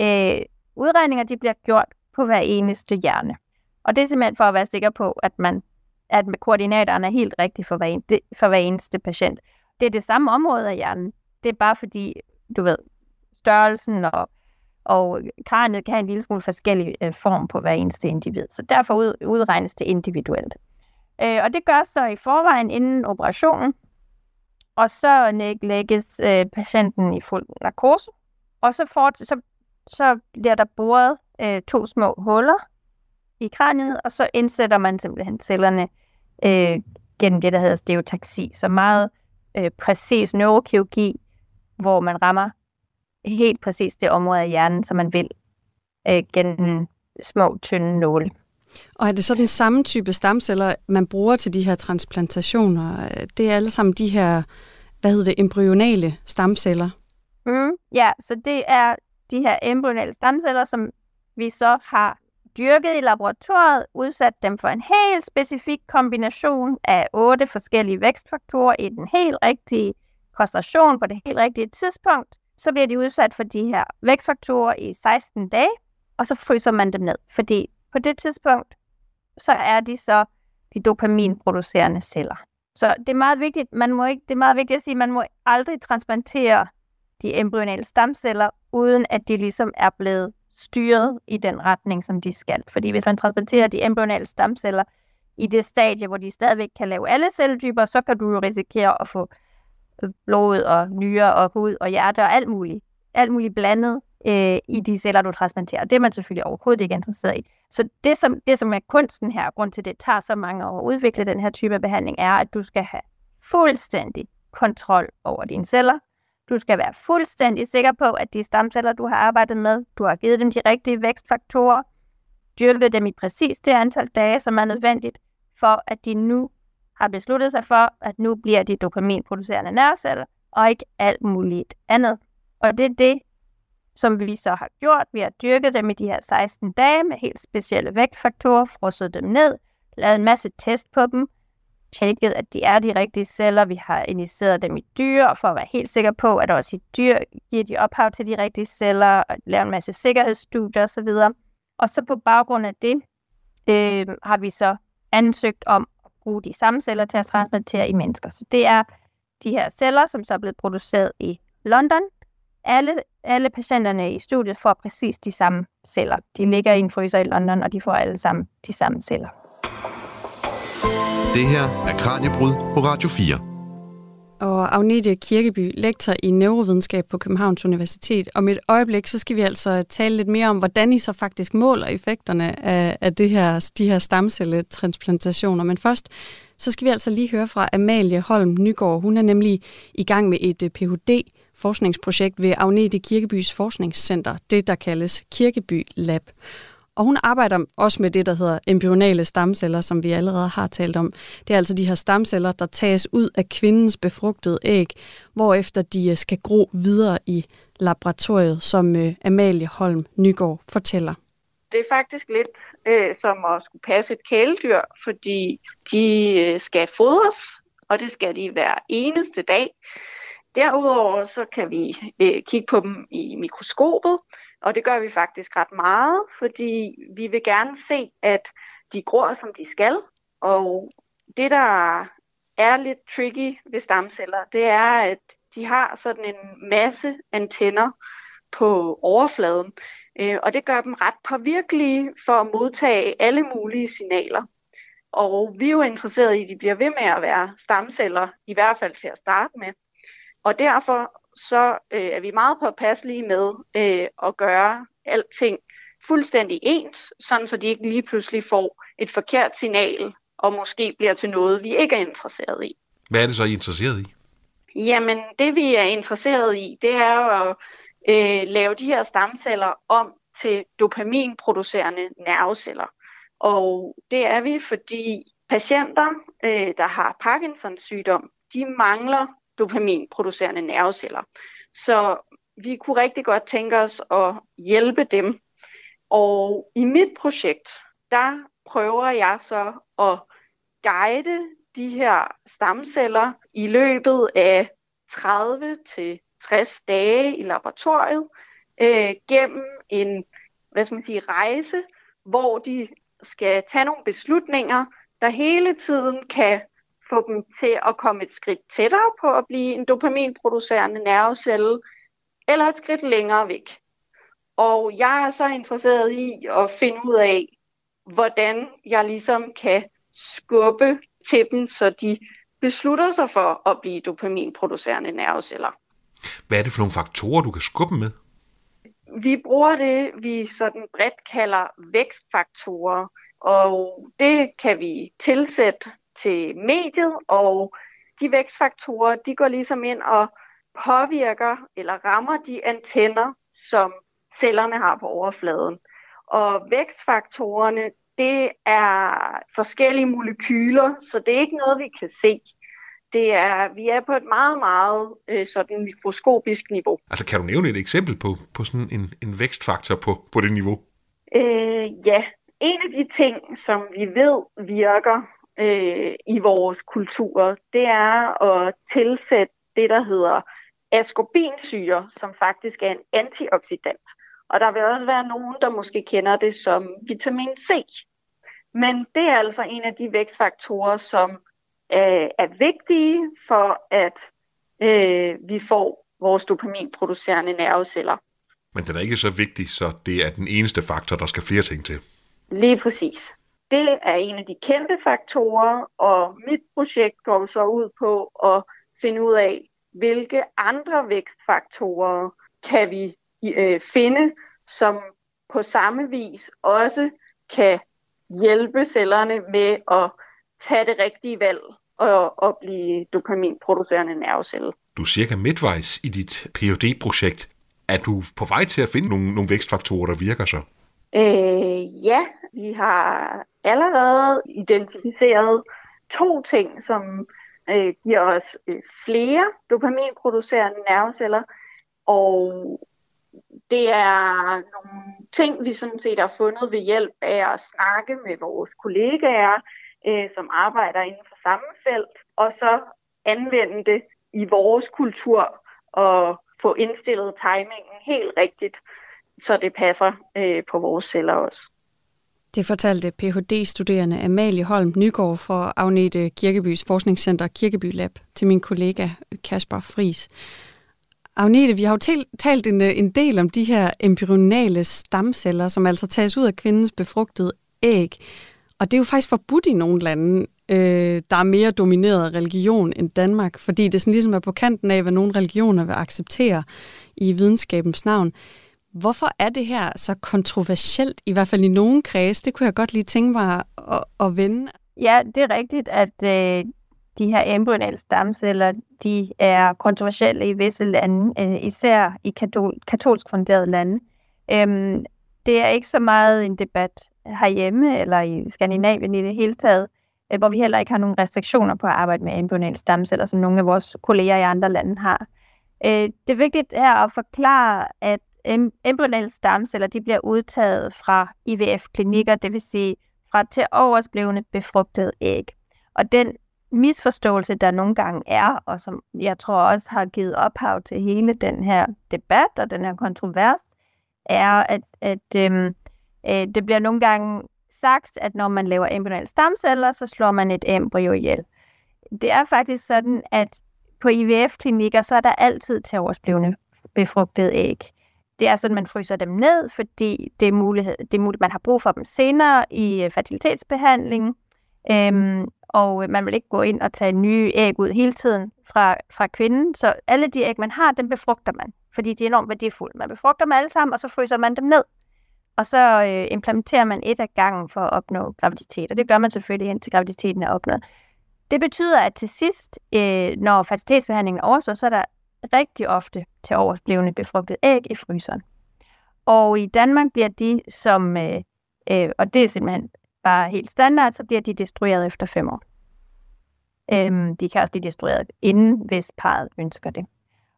øh, udregninger, de bliver gjort på hver eneste hjerne. Og det er simpelthen for at være sikker på, at man at koordinaterne er helt rigtige for hver, en, for hver eneste patient. Det er det samme område af hjernen. Det er bare fordi, du ved, størrelsen og, og kraniet kan have en lille smule forskellig øh, form på hver eneste individ. Så derfor ud, udregnes det individuelt. Øh, og det gør så i forvejen inden operationen. Og så lægges øh, patienten i fuld narkose. Og så, for, så, så bliver der boret øh, to små huller i kraniet, og så indsætter man simpelthen cellerne øh, gennem det, der hedder stereotaxi. Så meget øh, præcis neurokirurgi, hvor man rammer helt præcis det område af hjernen, som man vil, øh, gennem små, tynde nåle. Og er det så den samme type stamceller, man bruger til de her transplantationer? Det er alle sammen de her, hvad hedder det, embryonale stamceller? Mm, ja, så det er de her embryonale stamceller, som vi så har dyrket i laboratoriet, udsat dem for en helt specifik kombination af otte forskellige vækstfaktorer i den helt rigtige koncentration på det helt rigtige tidspunkt, så bliver de udsat for de her vækstfaktorer i 16 dage, og så fryser man dem ned, fordi på det tidspunkt, så er de så de dopaminproducerende celler. Så det er meget vigtigt, man må ikke, det er meget vigtigt at sige, at man må aldrig transplantere de embryonale stamceller, uden at de ligesom er blevet styret i den retning, som de skal. Fordi hvis man transplanterer de embryonale stamceller i det stadie, hvor de stadigvæk kan lave alle celletyper, så kan du jo risikere at få øh, blod og nyre og hud og hjerte og alt muligt. Alt muligt blandet øh, i de celler, du transplanterer. Det er man selvfølgelig overhovedet ikke interesseret i. Så det som, det, som er kunsten her, grund til, at det tager så mange år at udvikle den her type behandling, er, at du skal have fuldstændig kontrol over dine celler. Du skal være fuldstændig sikker på, at de stamceller, du har arbejdet med, du har givet dem de rigtige vækstfaktorer, dyrket dem i præcis det antal dage, som er nødvendigt, for at de nu har besluttet sig for, at nu bliver de dopaminproducerende nerveceller, og ikke alt muligt andet. Og det er det, som vi så har gjort. Vi har dyrket dem i de her 16 dage med helt specielle vægtfaktorer, frosset dem ned, lavet en masse test på dem, tjekket, at de er de rigtige celler. Vi har injiceret dem i dyr, for at være helt sikker på, at også i dyr giver de ophav til de rigtige celler, og laver en masse sikkerhedsstudier osv. Og så på baggrund af det øh, har vi så ansøgt om at bruge de samme celler til at transplantere i mennesker. Så det er de her celler, som så er blevet produceret i London, alle, alle patienterne i studiet får præcis de samme celler. De ligger i en fryser i London, og de får alle sammen de samme celler. Det her er Kranjebrud på Radio 4. Og Agnete Kirkeby, lektor i neurovidenskab på Københavns Universitet. Om et øjeblik, så skal vi altså tale lidt mere om, hvordan I så faktisk måler effekterne af, af det her, de her stamcelletransplantationer. Men først, så skal vi altså lige høre fra Amalie Holm Nygaard. Hun er nemlig i gang med et øh, Ph.D forskningsprojekt ved Agnete Kirkebys Forskningscenter, det der kaldes Kirkeby Lab. Og hun arbejder også med det, der hedder embryonale stamceller, som vi allerede har talt om. Det er altså de her stamceller, der tages ud af kvindens befrugtede æg, hvorefter de øh, skal gro videre i laboratoriet, som øh, Amalie Holm Nygaard fortæller. Det er faktisk lidt øh, som at skulle passe et kæledyr, fordi de øh, skal fodres, og det skal de hver eneste dag. Derudover så kan vi øh, kigge på dem i mikroskopet, og det gør vi faktisk ret meget, fordi vi vil gerne se, at de gror, som de skal. Og det, der er lidt tricky ved stamceller, det er, at de har sådan en masse antenner på overfladen, øh, og det gør dem ret påvirkelige for at modtage alle mulige signaler. Og vi er jo interesserede i, at de bliver ved med at være stamceller, i hvert fald til at starte med. Og derfor så øh, er vi meget påpasselige med øh, at gøre alting fuldstændig ens, sådan så de ikke lige pludselig får et forkert signal, og måske bliver til noget, vi ikke er interesseret i. Hvad er det så, I er interesseret i? Jamen, det vi er interesseret i, det er jo at øh, lave de her stamceller om til dopaminproducerende nerveceller. Og det er vi, fordi patienter, øh, der har Parkinsons sygdom, de mangler dopaminproducerende nerveceller. Så vi kunne rigtig godt tænke os at hjælpe dem. Og i mit projekt, der prøver jeg så at guide de her stamceller i løbet af 30 til 60 dage i laboratoriet øh, gennem en hvad skal man sige, rejse, hvor de skal tage nogle beslutninger, der hele tiden kan få dem til at komme et skridt tættere på at blive en dopaminproducerende nervecelle, eller et skridt længere væk. Og jeg er så interesseret i at finde ud af, hvordan jeg ligesom kan skubbe til dem, så de beslutter sig for at blive dopaminproducerende nerveceller. Hvad er det for nogle faktorer, du kan skubbe med? Vi bruger det, vi sådan bredt kalder vækstfaktorer, og det kan vi tilsætte til mediet, og de vækstfaktorer, de går ligesom ind og påvirker eller rammer de antenner, som cellerne har på overfladen. Og vækstfaktorerne, det er forskellige molekyler, så det er ikke noget, vi kan se. Det er, vi er på et meget, meget øh, sådan mikroskopisk niveau. Altså kan du nævne et eksempel på, på sådan en, en vækstfaktor på, på det niveau? Øh, ja, en af de ting, som vi ved virker øh, i vores kultur, det er at tilsætte det, der hedder ascorbinsyre, som faktisk er en antioxidant. Og der vil også være nogen, der måske kender det som vitamin C. Men det er altså en af de vækstfaktorer, som øh, er vigtige for, at øh, vi får vores dopaminproducerende nerveceller. Men den er ikke så vigtig, så det er den eneste faktor, der skal flere ting til. Lige præcis. Det er en af de kendte faktorer, og mit projekt går så ud på at finde ud af, hvilke andre vækstfaktorer kan vi øh, finde, som på samme vis også kan hjælpe cellerne med at tage det rigtige valg og, og blive dopaminproducerende nervecelle. Du er cirka midtvejs i dit phd projekt Er du på vej til at finde nogle, nogle vækstfaktorer, der virker så? Øh, ja, vi har allerede identificeret to ting, som øh, giver os øh, flere dopaminproducerende nerveceller, og det er nogle ting, vi sådan set har fundet ved hjælp af at snakke med vores kollegaer, øh, som arbejder inden for samme felt, og så anvende det i vores kultur og få indstillet timingen helt rigtigt, så det passer øh, på vores celler også. Det fortalte Ph.D.-studerende Amalie Holm Nygaard fra Agnete Kirkebys Forskningscenter Kirkeby Lab til min kollega Kasper Fris. Agnete, vi har jo talt en, en del om de her embryonale stamceller, som altså tages ud af kvindens befrugtede æg. Og det er jo faktisk forbudt i nogle lande, øh, der er mere domineret af religion end Danmark, fordi det sådan ligesom er på kanten af, hvad nogle religioner vil acceptere i videnskabens navn. Hvorfor er det her så kontroversielt, i hvert fald i nogle kreds? Det kunne jeg godt lige tænke mig at, at vende. Ja, det er rigtigt, at øh, de her embryonale stamceller, de er kontroversielle i visse lande, øh, især i katol- katolsk funderede lande. Øhm, det er ikke så meget en debat herhjemme eller i Skandinavien i det hele taget, øh, hvor vi heller ikke har nogen restriktioner på at arbejde med embryonale stamceller, som nogle af vores kolleger i andre lande har. Øh, det er vigtigt her at forklare, at embryonale stamceller de bliver udtaget fra IVF-klinikker, det vil sige fra til oversblevende befrugtede æg. Og den misforståelse, der nogle gange er, og som jeg tror også har givet ophav til hele den her debat og den her kontrovers, er, at, at øhm, øh, det bliver nogle gange sagt, at når man laver embryonale stamceller, så slår man et embryo ihjel. Det er faktisk sådan, at på IVF-klinikker, så er der altid til oversblevende befrugtede æg. Det er sådan, man fryser dem ned, fordi det er, mulighed, det er muligt, man har brug for dem senere i øh, fertilitetsbehandlingen. Øhm, og øh, man vil ikke gå ind og tage nye æg ud hele tiden fra, fra kvinden. Så alle de æg, man har, dem befrugter man, fordi de er enormt værdifulde. Man befrugter dem alle sammen, og så fryser man dem ned. Og så øh, implementerer man et af gangen for at opnå graviditet, og det gør man selvfølgelig indtil graviditeten er opnået. Det betyder, at til sidst, øh, når fertilitetsbehandlingen er overstået, så er der rigtig ofte til oversblevende befrugtet æg i fryseren. Og i Danmark bliver de som, øh, øh, og det er simpelthen bare helt standard, så bliver de destrueret efter fem år. Øhm, de kan også blive destrueret inden, hvis parret ønsker det.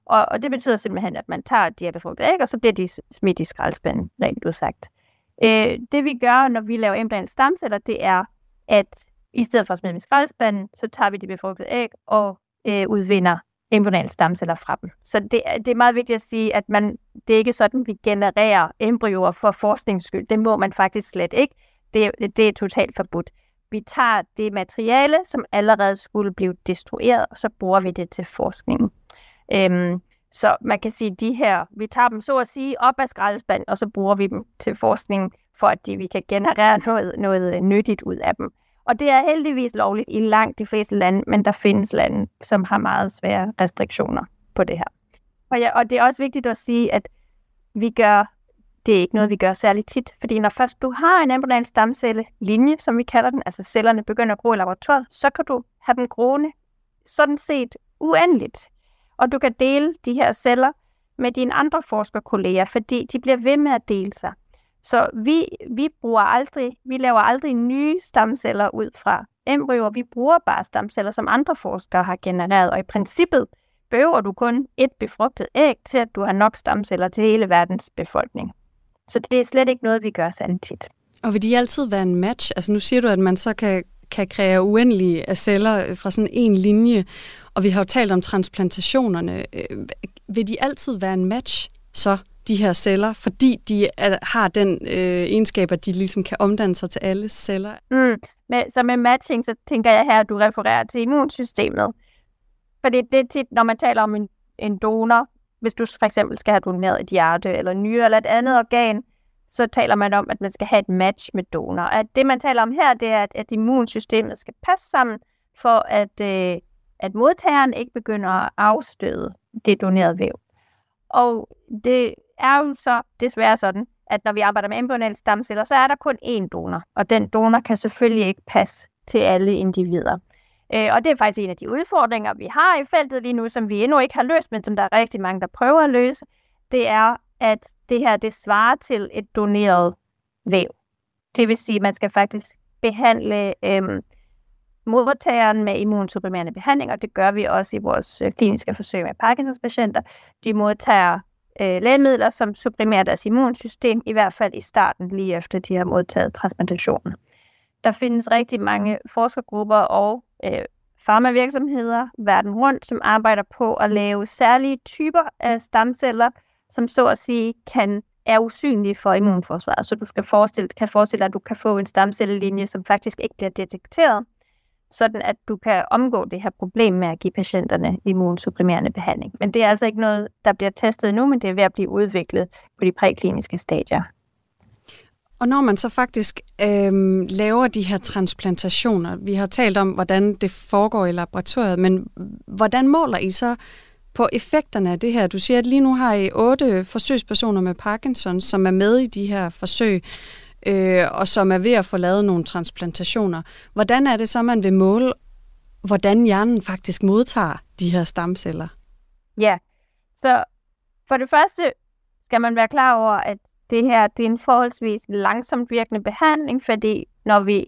Og, og det betyder simpelthen, at man tager de her befrugtede æg, og så bliver de smidt i skraldespanden, rent udsagt. Øh, det vi gør, når vi laver implantat stamceller, det er, at i stedet for at smide dem i skraldespanden, så tager vi de befrugtede æg og øh, udvinder embryonale stamceller fra dem. Så det, det er meget vigtigt at sige, at man, det er ikke sådan, vi genererer embryoer for forskningsskyld. Det må man faktisk slet ikke. Det, det er totalt forbudt. Vi tager det materiale, som allerede skulle blive destrueret, og så bruger vi det til forskning. Øhm, så man kan sige, at de her, vi tager dem så at sige op af skraldespanden, og så bruger vi dem til forskning, for at de, vi kan generere noget, noget øh, nyttigt ud af dem. Og det er heldigvis lovligt i langt de fleste lande, men der findes lande, som har meget svære restriktioner på det her. Og, ja, og det er også vigtigt at sige, at vi gør, det er ikke noget, vi gør særlig tit, fordi når først du har en embryonal stamcelle linje, som vi kalder den, altså cellerne begynder at gro i laboratoriet, så kan du have dem groende sådan set uendeligt. Og du kan dele de her celler med dine andre forskerkolleger, fordi de bliver ved med at dele sig. Så vi, vi bruger aldrig, vi laver aldrig nye stamceller ud fra embryoer. Vi bruger bare stamceller, som andre forskere har genereret. Og i princippet behøver du kun et befrugtet æg til, at du har nok stamceller til hele verdens befolkning. Så det er slet ikke noget, vi gør særlig tit. Og vil de altid være en match? Altså nu siger du, at man så kan, kan kreere uendelige af celler øh, fra sådan en linje, og vi har jo talt om transplantationerne. Øh, vil de altid være en match så, de her celler, fordi de er, har den øh, egenskab, at de ligesom kan omdanne sig til alle celler? Mm. Men, så med matching, så tænker jeg her, at du refererer til immunsystemet. For det er tit, når man taler om en, en donor, hvis du for eksempel skal have doneret et hjerte eller nyre eller et andet organ, så taler man om, at man skal have et match med donor. At det, man taler om her, det er, at, at immunsystemet skal passe sammen, for at, øh, at modtageren ikke begynder at afstøde det donerede væv. Og det er jo så desværre sådan, at når vi arbejder med embryonale stamceller, så er der kun én donor, og den donor kan selvfølgelig ikke passe til alle individer. Øh, og det er faktisk en af de udfordringer, vi har i feltet lige nu, som vi endnu ikke har løst, men som der er rigtig mange, der prøver at løse. Det er, at det her det svarer til et doneret væv. Det vil sige, at man skal faktisk behandle øhm, modtageren med immunsupprimerende behandling, og det gør vi også i vores øh, kliniske forsøg med Parkinsons patienter. De modtager øh, lægemidler, som supprimerer deres immunsystem, i hvert fald i starten, lige efter de har modtaget transplantationen. Der findes rigtig mange forskergrupper og øh, farmavirksomheder verden rundt, som arbejder på at lave særlige typer af stamceller, som så at sige kan er usynlige for immunforsvaret. Så du skal forestille, kan forestille dig, at du kan få en stamcellelinje, som faktisk ikke bliver detekteret, sådan at du kan omgå det her problem med at give patienterne immunsupprimerende behandling. Men det er altså ikke noget, der bliver testet nu, men det er ved at blive udviklet på de prækliniske stadier. Og når man så faktisk øh, laver de her transplantationer, vi har talt om, hvordan det foregår i laboratoriet, men hvordan måler I så på effekterne af det her? Du siger, at lige nu har I otte forsøgspersoner med Parkinson, som er med i de her forsøg, øh, og som er ved at få lavet nogle transplantationer. Hvordan er det så, man vil måle, hvordan hjernen faktisk modtager de her stamceller? Ja, så for det første skal man være klar over, at det her det er en forholdsvis langsomt virkende behandling, fordi når vi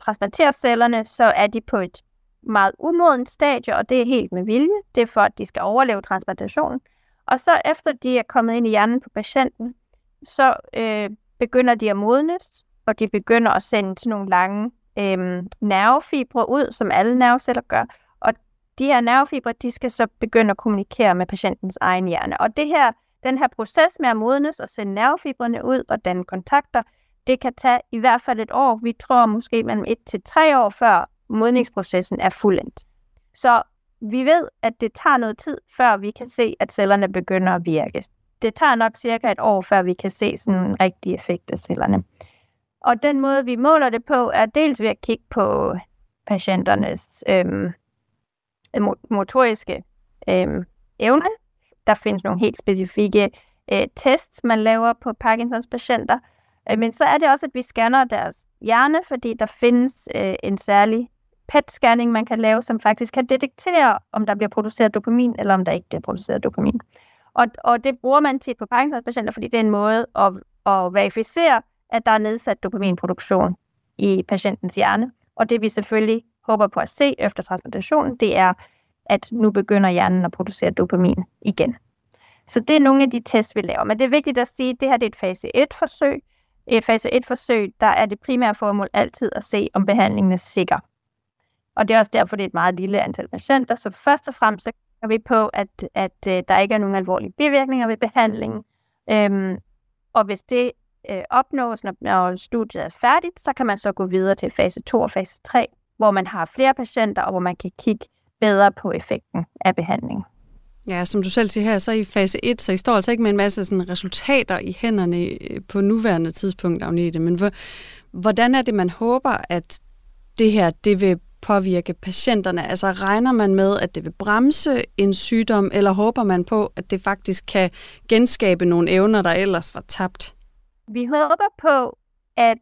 transplanterer cellerne, så er de på et meget umodent stadie, og det er helt med vilje. Det er for, at de skal overleve transplantationen. Og så efter de er kommet ind i hjernen på patienten, så øh, begynder de at modnes, og de begynder at sende sådan nogle lange øh, nervefibre ud, som alle nerveceller gør. Og de her nervefibre, de skal så begynde at kommunikere med patientens egen hjerne. Og det her den her proces med at modnes og sende nervefibrene ud og danne kontakter, det kan tage i hvert fald et år. Vi tror måske mellem et til tre år, før modningsprocessen er fuldendt. Så vi ved, at det tager noget tid, før vi kan se, at cellerne begynder at virke. Det tager nok cirka et år, før vi kan se sådan en rigtig effekt af cellerne. Og den måde, vi måler det på, er dels ved at kigge på patienternes øhm, motoriske øhm, evne, der findes nogle helt specifikke øh, tests, man laver på Parkinsons patienter. Øh, men så er det også, at vi scanner deres hjerne, fordi der findes øh, en særlig PET-scanning, man kan lave, som faktisk kan detektere, om der bliver produceret dopamin, eller om der ikke bliver produceret dopamin. Og, og det bruger man tit på Parkinsons patienter, fordi det er en måde at, at verificere, at der er nedsat dopaminproduktion i patientens hjerne. Og det vi selvfølgelig håber på at se efter transplantationen, det er, at nu begynder hjernen at producere dopamin igen. Så det er nogle af de tests, vi laver. Men det er vigtigt at sige, at det her det er et fase 1-forsøg. I et fase 1-forsøg, der er det primære formål altid at se, om behandlingen er sikker. Og det er også derfor, det er et meget lille antal patienter. Så først og fremmest så er vi på, at, at øh, der ikke er nogen alvorlige bivirkninger ved behandlingen. Øhm, og hvis det øh, opnås, når, når studiet er færdigt, så kan man så gå videre til fase 2 og fase 3, hvor man har flere patienter, og hvor man kan kigge bedre på effekten af behandlingen. Ja, som du selv siger her, så er I fase 1, så I står altså ikke med en masse sådan, resultater i hænderne øh, på nuværende tidspunkt, Agnete. Men hvordan er det, man håber, at det her det vil påvirke patienterne? Altså regner man med, at det vil bremse en sygdom, eller håber man på, at det faktisk kan genskabe nogle evner, der ellers var tabt? Vi håber på, at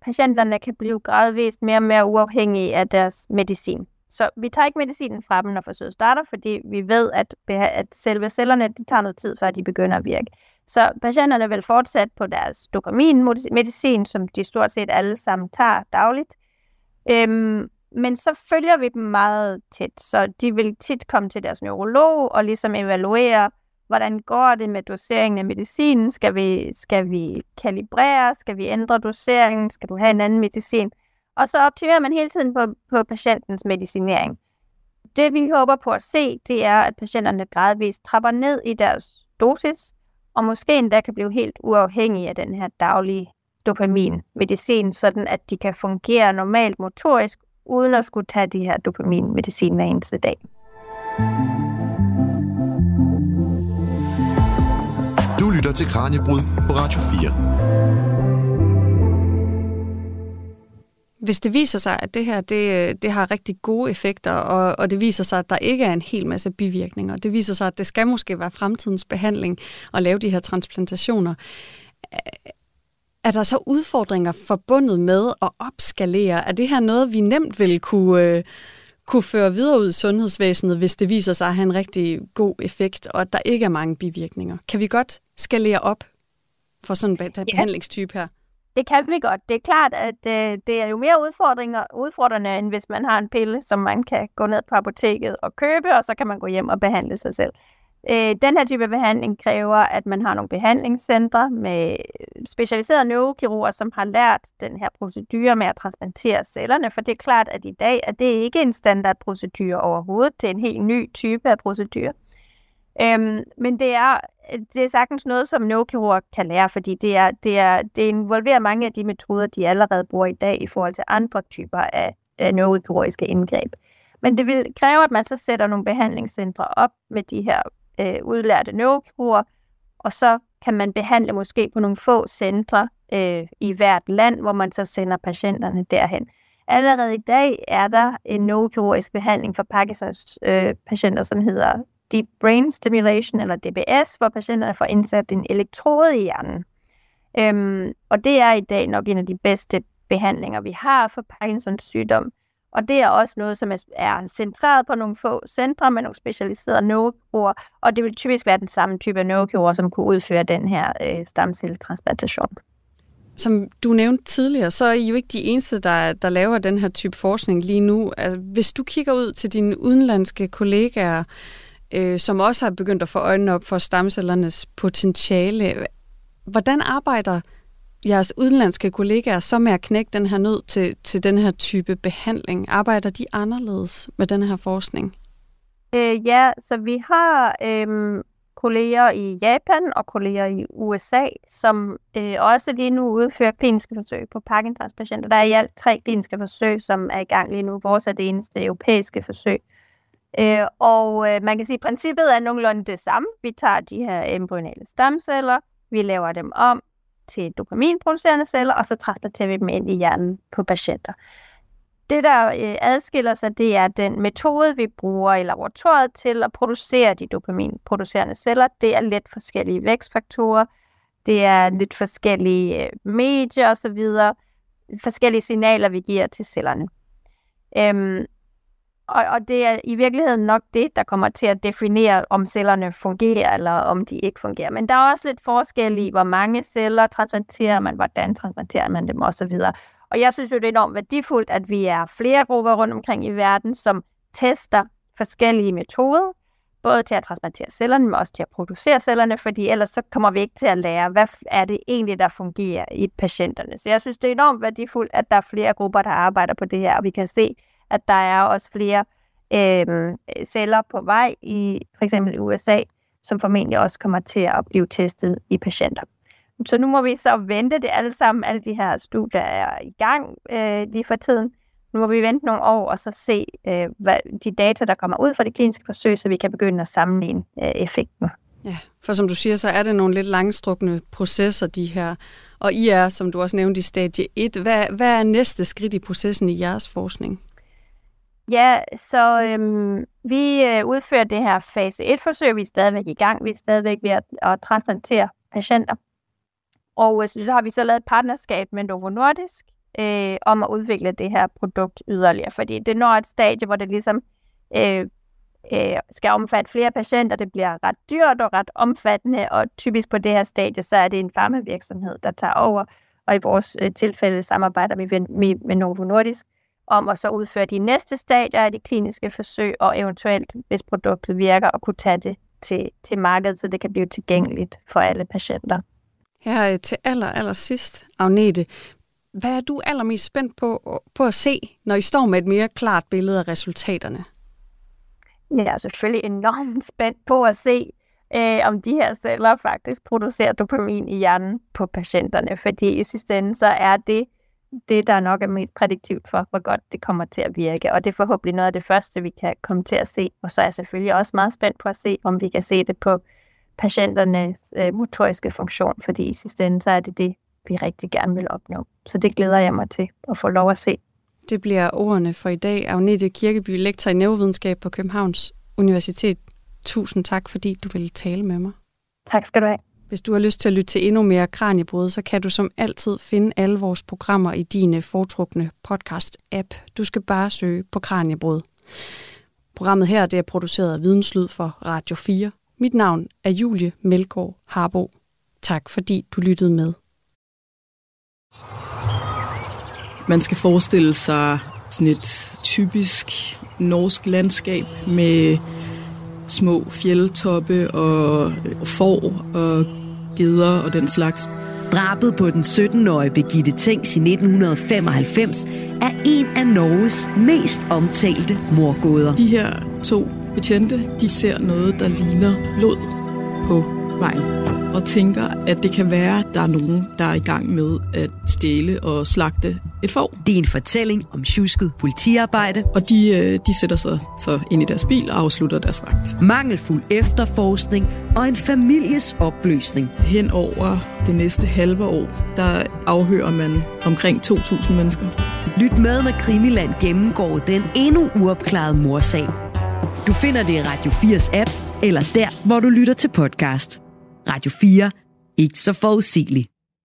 patienterne kan blive gradvist mere og mere uafhængige af deres medicin. Så vi tager ikke medicinen fra dem, når forsøget starter, fordi vi ved, at, at selve cellerne de tager noget tid, før de begynder at virke. Så patienterne vil fortsætte på deres dopaminmedicin, som de stort set alle sammen tager dagligt. Øhm, men så følger vi dem meget tæt, så de vil tit komme til deres neurolog og ligesom evaluere, hvordan går det med doseringen af medicinen? Skal vi, skal vi kalibrere? Skal vi ændre doseringen? Skal du have en anden medicin? Og så optimerer man hele tiden på, på patientens medicinering. Det vi håber på at se, det er, at patienterne gradvist trapper ned i deres dosis, og måske endda kan blive helt uafhængige af den her daglige dopaminmedicin, sådan at de kan fungere normalt motorisk, uden at skulle tage de her dopaminmedicin hver eneste dag. Du lytter til Kranjebrud på Radio 4. Hvis det viser sig, at det her det, det har rigtig gode effekter, og, og det viser sig, at der ikke er en hel masse bivirkninger, det viser sig, at det skal måske være fremtidens behandling at lave de her transplantationer, er der så udfordringer forbundet med at opskalere? Er det her noget, vi nemt vil kunne, øh, kunne føre videre ud i sundhedsvæsenet, hvis det viser sig at have en rigtig god effekt, og at der ikke er mange bivirkninger? Kan vi godt skalere op for sådan en behandlingstype her? Det kan vi godt. Det er klart, at øh, det er jo mere udfordringer, udfordrende, end hvis man har en pille, som man kan gå ned på apoteket og købe, og så kan man gå hjem og behandle sig selv. Øh, den her type behandling kræver, at man har nogle behandlingscentre med øh, specialiserede neurokirurger, som har lært den her procedure med at transplantere cellerne, for det er klart, at i dag er det ikke en standardprocedure overhovedet, det er en helt ny type af procedure. Øhm, men det er, det er sagtens noget, som neurokirurger kan lære, fordi det, er, det, er, det involverer mange af de metoder, de allerede bruger i dag i forhold til andre typer af, af neurokirurgiske indgreb. Men det vil kræve, at man så sætter nogle behandlingscentre op med de her øh, udlærte neurokirurger, og så kan man behandle måske på nogle få centre øh, i hvert land, hvor man så sender patienterne derhen. Allerede i dag er der en neurokirurgisk behandling for Parkinsons øh, patienter, som hedder Deep Brain Stimulation, eller DBS, hvor patienterne får indsat en elektrode i hjernen. Øhm, og det er i dag nok en af de bedste behandlinger, vi har for Parkinsons sygdom. Og det er også noget, som er centreret på nogle få centre med nogle specialiserede neurokirurger, og det vil typisk være den samme type af som kunne udføre den her øh, stamcelletransplantation. Som du nævnte tidligere, så er I jo ikke de eneste, der, der laver den her type forskning lige nu. Altså, hvis du kigger ud til dine udenlandske kollegaer, øh, som også har begyndt at få øjnene op for stamcellernes potentiale, hvordan arbejder jeres udenlandske kollegaer så med at knække den her nød til, til den her type behandling? Arbejder de anderledes med den her forskning? Øh, ja, så vi har øh, kolleger i Japan og kolleger i USA, som øh, også lige nu udfører kliniske forsøg på Parkinsons patienter. Der er i alt tre kliniske forsøg, som er i gang lige nu. Vores er det eneste europæiske forsøg. Øh, og øh, man kan sige, at princippet er nogenlunde det samme. Vi tager de her embryonale stamceller, vi laver dem om, til dopaminproducerende celler, og så transporterer vi dem ind i hjernen på patienter. Det, der øh, adskiller sig, det er den metode, vi bruger i laboratoriet til at producere de dopaminproducerende celler. Det er lidt forskellige vækstfaktorer, det er lidt forskellige øh, medier osv., forskellige signaler, vi giver til cellerne. Øhm, og, og det er i virkeligheden nok det, der kommer til at definere, om cellerne fungerer, eller om de ikke fungerer. Men der er også lidt forskel i, hvor mange celler transplanterer man, hvordan transplanterer man dem osv. Og jeg synes jo, det er enormt værdifuldt, at vi er flere grupper rundt omkring i verden, som tester forskellige metoder, både til at transplantere cellerne, men også til at producere cellerne, fordi ellers så kommer vi ikke til at lære, hvad er det egentlig, der fungerer i patienterne. Så jeg synes, det er enormt værdifuldt, at der er flere grupper, der arbejder på det her, og vi kan se, at der er også flere øh, celler på vej i for eksempel USA, som formentlig også kommer til at blive testet i patienter. Så nu må vi så vente det alle sammen. Alle de her studier er i gang øh, lige for tiden. Nu må vi vente nogle år og så se øh, hvad, de data, der kommer ud fra de kliniske forsøg, så vi kan begynde at sammenligne øh, effekten. Ja, for som du siger, så er det nogle lidt langstrukne processer, de her. Og I er, som du også nævnte, i stadie 1. Hvad, hvad er næste skridt i processen i jeres forskning? Ja, så øhm, vi øh, udfører det her fase 1-forsøg. Vi er stadigvæk i gang. Vi er stadigvæk ved at, at transplantere patienter. Og øh, så har vi så lavet et partnerskab med Novo Nordisk øh, om at udvikle det her produkt yderligere. Fordi det når et stadie, hvor det ligesom øh, øh, skal omfatte flere patienter. Det bliver ret dyrt og ret omfattende, og typisk på det her stadie, så er det en farmavirksomhed, der tager over. Og i vores øh, tilfælde samarbejder vi med, med Novo Nordisk om at så udføre de næste stadier af de kliniske forsøg, og eventuelt, hvis produktet virker, at kunne tage det til, til markedet, så det kan blive tilgængeligt for alle patienter. Her til aller, aller sidst, Agnete, hvad er du allermest spændt på, på at se, når I står med et mere klart billede af resultaterne? Jeg er selvfølgelig enormt spændt på at se, øh, om de her celler faktisk producerer dopamin i hjernen på patienterne, fordi i sidste ende så er det det, der nok er mest prædiktivt for, hvor godt det kommer til at virke. Og det er forhåbentlig noget af det første, vi kan komme til at se. Og så er jeg selvfølgelig også meget spændt på at se, om vi kan se det på patienternes øh, motoriske funktion, fordi i sidste ende, så er det det, vi rigtig gerne vil opnå. Så det glæder jeg mig til at få lov at se. Det bliver ordene for i dag. Agnete Kirkeby, lektor i neurovidenskab på Københavns Universitet. Tusind tak, fordi du ville tale med mig. Tak skal du have. Hvis du har lyst til at lytte til endnu mere Kranjebrud, så kan du som altid finde alle vores programmer i dine øh, foretrukne podcast-app. Du skal bare søge på Kranjebrud. Programmet her det er produceret af Videnslyd for Radio 4. Mit navn er Julie Melgaard Harbo. Tak fordi du lyttede med. Man skal forestille sig sådan et typisk norsk landskab med små fjeldtoppe og får og geder og den slags. Drabet på den 17-årige Birgitte Tengs i 1995 er en af Norges mest omtalte morgåder. De her to betjente, de ser noget, der ligner blod på vejen og tænker, at det kan være, at der er nogen, der er i gang med at stjæle og slagte et får. Det er en fortælling om tjusket politiarbejde. Og de, øh, de sætter sig så ind i deres bil og afslutter deres vagt. Mangelfuld efterforskning og en families opløsning. Hen over det næste halve år, der afhører man omkring 2.000 mennesker. Lyt med, når Krimiland gennemgår den endnu uopklarede morsag. Du finder det i Radio 4's app, eller der, hvor du lytter til podcast. Radio 4. Ikke så forudsigeligt.